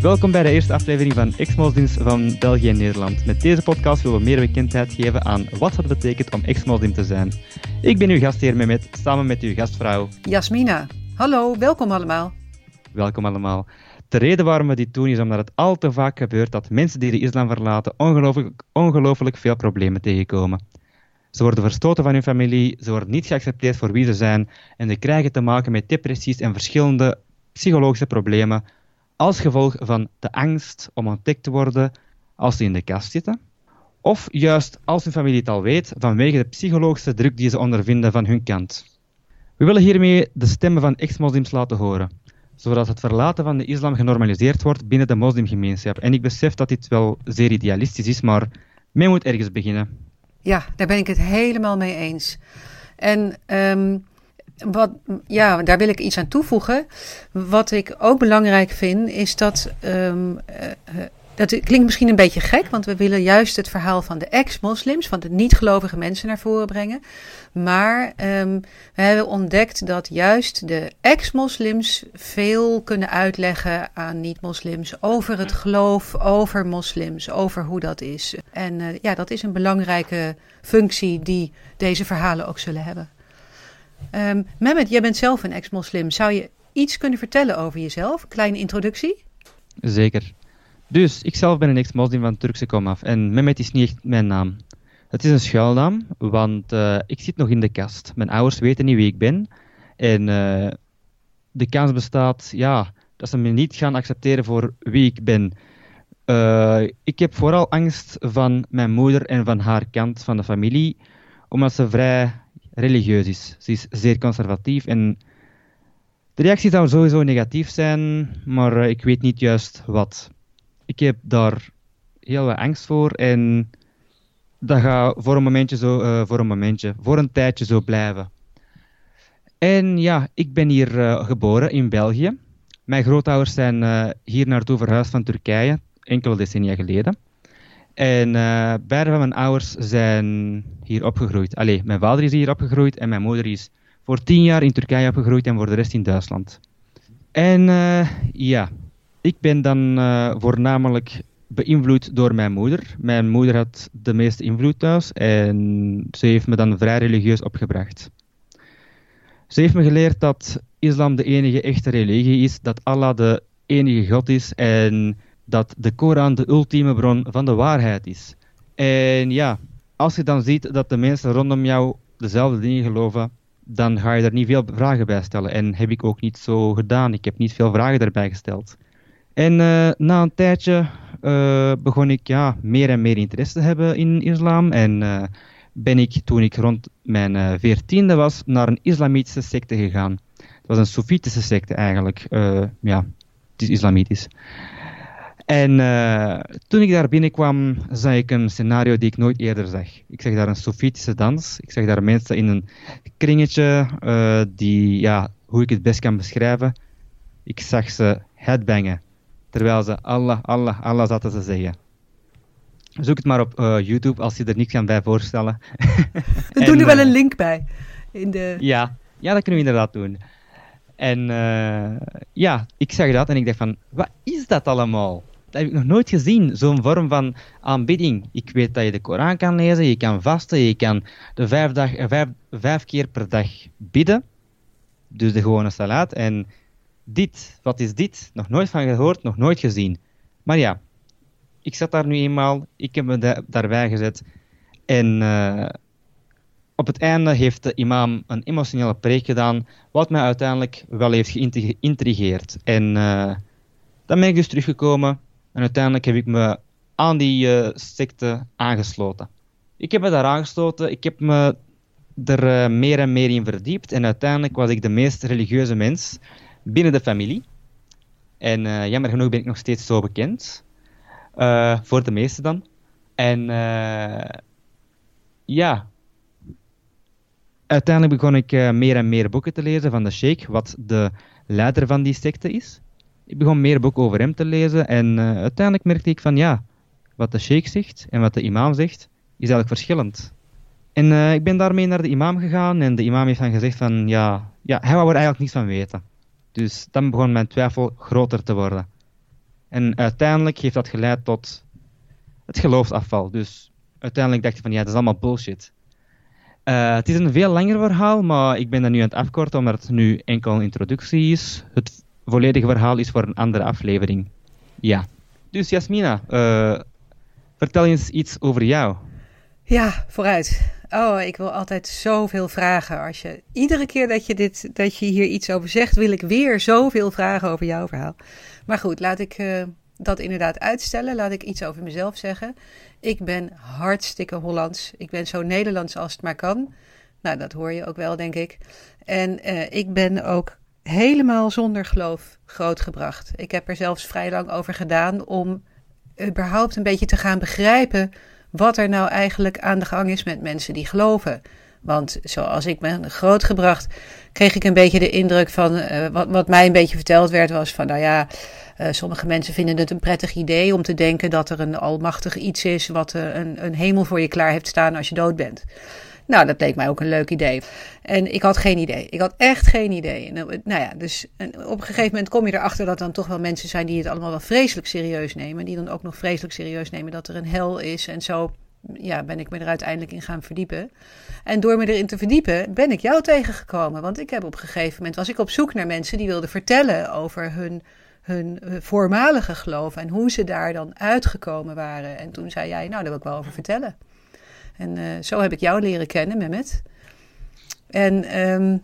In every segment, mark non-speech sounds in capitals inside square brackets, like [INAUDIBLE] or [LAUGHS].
Welkom bij de eerste aflevering van Ex-moslims van België en Nederland. Met deze podcast willen we meer bekendheid geven aan wat het betekent om ex-moslim te zijn. Ik ben uw gastheer Mehmet, samen met uw gastvrouw Jasmina. Hallo, welkom allemaal. Welkom allemaal. De reden waarom we dit doen is omdat het al te vaak gebeurt dat mensen die de islam verlaten ongelooflijk, ongelooflijk veel problemen tegenkomen. Ze worden verstoten van hun familie, ze worden niet geaccepteerd voor wie ze zijn en ze krijgen te maken met depressies en verschillende psychologische problemen als gevolg van de angst om ontdekt te worden als ze in de kast zitten. Of juist als hun familie het al weet vanwege de psychologische druk die ze ondervinden van hun kant. We willen hiermee de stemmen van ex-moslims laten horen, zodat het verlaten van de islam genormaliseerd wordt binnen de moslimgemeenschap. En ik besef dat dit wel zeer idealistisch is, maar men moet ergens beginnen. Ja, daar ben ik het helemaal mee eens. En ehm, wat, ja, daar wil ik iets aan toevoegen. Wat ik ook belangrijk vind, is dat. Um, dat klinkt misschien een beetje gek, want we willen juist het verhaal van de ex-moslims, van de niet-gelovige mensen naar voren brengen. Maar um, we hebben ontdekt dat juist de ex-moslims veel kunnen uitleggen aan niet-moslims over het geloof, over moslims, over hoe dat is. En uh, ja, dat is een belangrijke functie die deze verhalen ook zullen hebben. Um, Mehmet, jij bent zelf een ex-moslim. Zou je iets kunnen vertellen over jezelf? Kleine introductie? Zeker. Dus, ik zelf ben een ex-moslim van Turkse komaf en Mehmet is niet echt mijn naam. Het is een schuilnaam, want uh, ik zit nog in de kast. Mijn ouders weten niet wie ik ben. En uh, de kans bestaat, ja, dat ze me niet gaan accepteren voor wie ik ben. Uh, ik heb vooral angst van mijn moeder en van haar kant van de familie, omdat ze vrij religieus is. Ze is zeer conservatief en de reactie zou sowieso negatief zijn, maar uh, ik weet niet juist wat. Ik heb daar heel wat angst voor en dat gaat voor een momentje zo, uh, voor een momentje, voor een tijdje zo blijven. En ja, ik ben hier uh, geboren in België. Mijn grootouders zijn hier naartoe verhuisd van Turkije, enkele decennia geleden. En uh, beide van mijn ouders zijn hier opgegroeid. Allee, mijn vader is hier opgegroeid en mijn moeder is voor tien jaar in Turkije opgegroeid en voor de rest in Duitsland. En uh, ja, ik ben dan uh, voornamelijk beïnvloed door mijn moeder. Mijn moeder had de meeste invloed thuis en ze heeft me dan vrij religieus opgebracht. Ze heeft me geleerd dat islam de enige echte religie is, dat Allah de enige God is en dat de Koran de ultieme bron van de waarheid is. En ja, als je dan ziet dat de mensen rondom jou dezelfde dingen geloven, dan ga je er niet veel vragen bij stellen. En heb ik ook niet zo gedaan. Ik heb niet veel vragen daarbij gesteld. En uh, na een tijdje uh, begon ik ja, meer en meer interesse te hebben in islam. En uh, ben ik, toen ik rond mijn veertiende was, naar een islamitische secte gegaan. Het was een Sofitische secte eigenlijk. ja, het is islamitisch. En uh, toen ik daar binnenkwam, zag ik een scenario die ik nooit eerder zag. Ik zag daar een Sofitische dans. Ik zag daar mensen in een kringetje, uh, die, ja, hoe ik het best kan beschrijven. Ik zag ze headbangen, terwijl ze Allah, Allah, Allah zaten te zeggen. Zoek het maar op uh, YouTube als je er niets kan bij voorstellen. [LAUGHS] We doen er wel een link bij. In de... ja, ja, dat kunnen we inderdaad doen. En ja, ik zag dat en ik dacht van, wat is dat allemaal? Dat heb ik nog nooit gezien, zo'n vorm van aanbidding. Ik weet dat je de Koran kan lezen, je kan vasten, je kan de vijf, dag, vijf, vijf keer per dag bidden. Dus de gewone salaat. En dit, wat is dit? Nog nooit van gehoord, nog nooit gezien. Maar ja, ik zat daar nu eenmaal, ik heb me da daarbij gezet. En uh, op het einde heeft de imam een emotionele preek gedaan, wat mij uiteindelijk wel heeft geïntrigeerd. En uh, dan ben ik dus teruggekomen en uiteindelijk heb ik me aan die uh, secte aangesloten. Ik heb me daar aangesloten, ik heb me er uh, meer en meer in verdiept. En uiteindelijk was ik de meest religieuze mens binnen de familie. En uh, jammer genoeg ben ik nog steeds zo bekend. voor de meesten dan. En ja, uiteindelijk begon ik meer en meer boeken te lezen van de sheikh, wat de leider van die secte is ik begon meer boeken over hem te lezen en uh, uiteindelijk merkte ik van ja, wat de sheikh zegt en wat de imam zegt, is eigenlijk verschillend. En uh, ik ben daarmee naar de imam gegaan en de imam heeft dan gezegd van ja, ja hij wou er eigenlijk niets van weten. Dus dan begon mijn twijfel groter te worden. En uiteindelijk heeft dat geleid tot het geloofsafval. Dus uiteindelijk dacht je van ja, dat is allemaal bullshit. Uh, het is een veel langer verhaal, maar ik ben dat nu aan het afkorten omdat het nu enkel een introductie is. Het volledige verhaal is voor een andere aflevering. Ja. Dus Jasmina, uh, vertel eens iets over jou. Ja, vooruit. Oh, ik wil altijd zoveel vragen. Als je, iedere keer dat je, dit, dat je hier iets over zegt, wil ik weer zoveel vragen over jouw verhaal. Maar goed, laat ik uh, dat inderdaad uitstellen. Laat ik iets over mezelf zeggen. Ik ben hartstikke Hollands. Ik ben zo Nederlands als het maar kan. Nou, dat hoor je ook wel, denk ik. En uh, ik ben ook helemaal zonder geloof grootgebracht. Ik heb er zelfs vrij lang over gedaan om überhaupt een beetje te gaan begrijpen wat er nou eigenlijk aan de gang is met mensen die geloven. Want zoals ik ben grootgebracht, kreeg ik een beetje de indruk van. Uh, wat, wat mij een beetje verteld werd, was van: nou ja, uh, sommige mensen vinden het een prettig idee om te denken dat er een almachtig iets is. wat uh, een, een hemel voor je klaar heeft staan als je dood bent. Nou, dat leek mij ook een leuk idee. En ik had geen idee. Ik had echt geen idee. En, nou ja, dus op een gegeven moment kom je erachter dat dan toch wel mensen zijn die het allemaal wel vreselijk serieus nemen. Die dan ook nog vreselijk serieus nemen dat er een hel is. En zo ja, ben ik me er uiteindelijk in gaan verdiepen. En door me erin te verdiepen ben ik jou tegengekomen. Want ik heb op een gegeven moment was ik op zoek naar mensen die wilden vertellen over hun, hun voormalige geloof en hoe ze daar dan uitgekomen waren. En toen zei jij, nou, daar wil ik wel over vertellen. En uh, zo heb ik jou leren kennen, Mehmet. En um,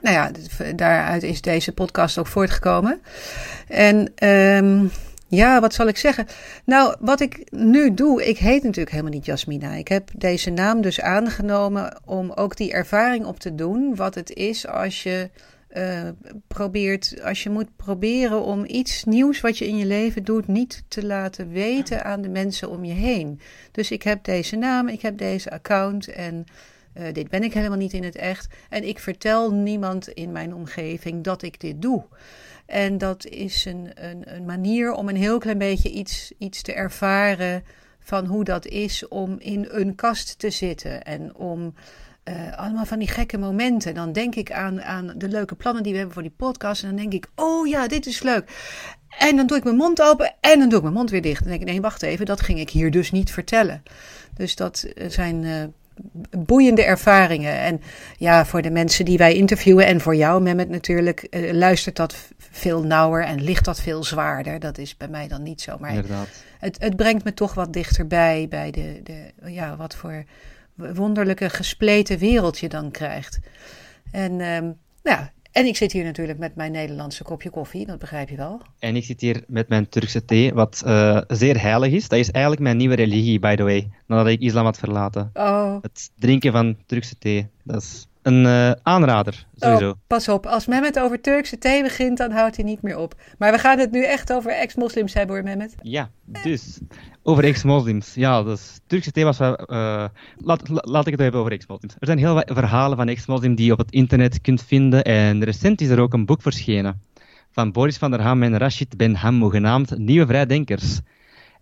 nou ja, daaruit is deze podcast ook voortgekomen. En um, ja, wat zal ik zeggen? Nou, wat ik nu doe, ik heet natuurlijk helemaal niet Jasmina. Ik heb deze naam dus aangenomen om ook die ervaring op te doen. Wat het is als je uh, probeert, als je moet proberen om iets nieuws wat je in je leven doet, niet te laten weten aan de mensen om je heen. Dus ik heb deze naam, ik heb deze account en uh, dit ben ik helemaal niet in het echt. En ik vertel niemand in mijn omgeving dat ik dit doe. En dat is een, een, een manier om een heel klein beetje iets, iets te ervaren van hoe dat is om in een kast te zitten en om uh, allemaal van die gekke momenten. Dan denk ik aan, aan de leuke plannen die we hebben voor die podcast. En dan denk ik, oh ja, dit is leuk. En dan doe ik mijn mond open en dan doe ik mijn mond weer dicht. En dan denk ik, nee, wacht even, dat ging ik hier dus niet vertellen. Dus dat eh, zijn uh, boeiende ervaringen. En ja, voor de mensen die wij interviewen en voor jou, Mehmet, natuurlijk, uh, luistert dat veel nauwer en ligt dat veel zwaarder. Dat is bij mij dan niet zo. Maar het, het brengt me toch wat dichterbij bij de, de ja, wat voor wonderlijke gespleten wereld je dan krijgt. En, um, nou, en ik zit hier natuurlijk met mijn Nederlandse kopje koffie, dat begrijp je wel. En ik zit hier met mijn Turkse thee, wat uh, zeer heilig is. Dat is eigenlijk mijn nieuwe religie, by the way, nadat ik islam had verlaten. Oh. Het drinken van Turkse thee, dat is een uh, aanrader, sowieso. Oh, pas op, als Mehmet over Turkse thee begint, dan houdt hij niet meer op. Maar we gaan het nu echt over ex-moslims hebben hoor, Mehmet. Ja, dus, over ex-moslims. Ja, dus Turkse thee was. Uh, laat, laat ik het hebben over ex-moslims. Er zijn heel wat verhalen van ex-moslims die je op het internet kunt vinden. En recent is er ook een boek verschenen van Boris van der Ham en Rashid Ben Hammo, genaamd Nieuwe Vrijdenkers.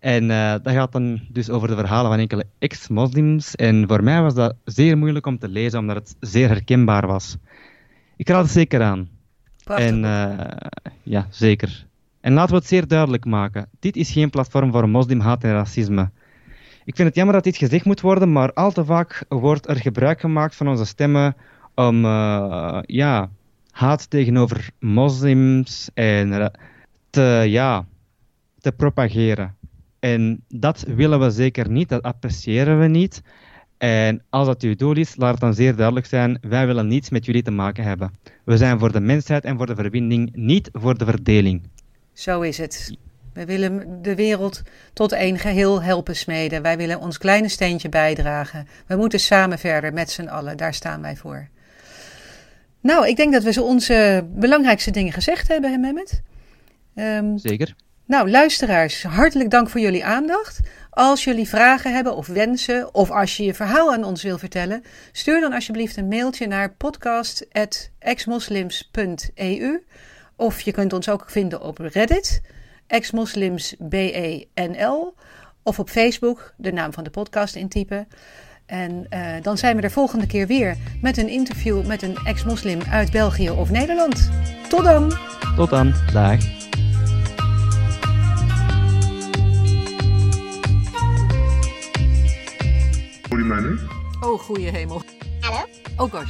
En uh, dat gaat dan dus over de verhalen van enkele ex-moslims. En voor mij was dat zeer moeilijk om te lezen, omdat het zeer herkenbaar was. Ik raad het zeker aan. Prachtig. En uh, ja, zeker. En laten we het zeer duidelijk maken. Dit is geen platform voor moslimhaat en racisme. Ik vind het jammer dat dit gezegd moet worden, maar al te vaak wordt er gebruik gemaakt van onze stemmen om uh, ja, haat tegenover moslims en te, ja, te propageren. En dat willen we zeker niet, dat appreciëren we niet. En als dat uw doel is, laat het dan zeer duidelijk zijn, wij willen niets met jullie te maken hebben. We zijn voor de mensheid en voor de verbinding, niet voor de verdeling. Zo is het. We willen de wereld tot één geheel helpen smeden. Wij willen ons kleine steentje bijdragen. We moeten samen verder met z'n allen. Daar staan wij voor. Nou, ik denk dat we zo onze belangrijkste dingen gezegd hebben, hè, Mehmet? Um, Zeker. Nou, luisteraars, hartelijk dank voor jullie aandacht. Als jullie vragen hebben of wensen, of als je je verhaal aan ons wil vertellen, stuur dan alsjeblieft een mailtje naar podcast.exmoslims.eu. Of je kunt ons ook vinden op Reddit, exmoslimsbenl, of op Facebook, de naam van de podcast intypen. En uh, dan zijn we er volgende keer weer met een interview met een ex-moslim uit België of Nederland. Tot dan! Tot dan, dag. Holy nu. Oh, goede hemel. Hallo? Oh, [LAUGHS] gosh.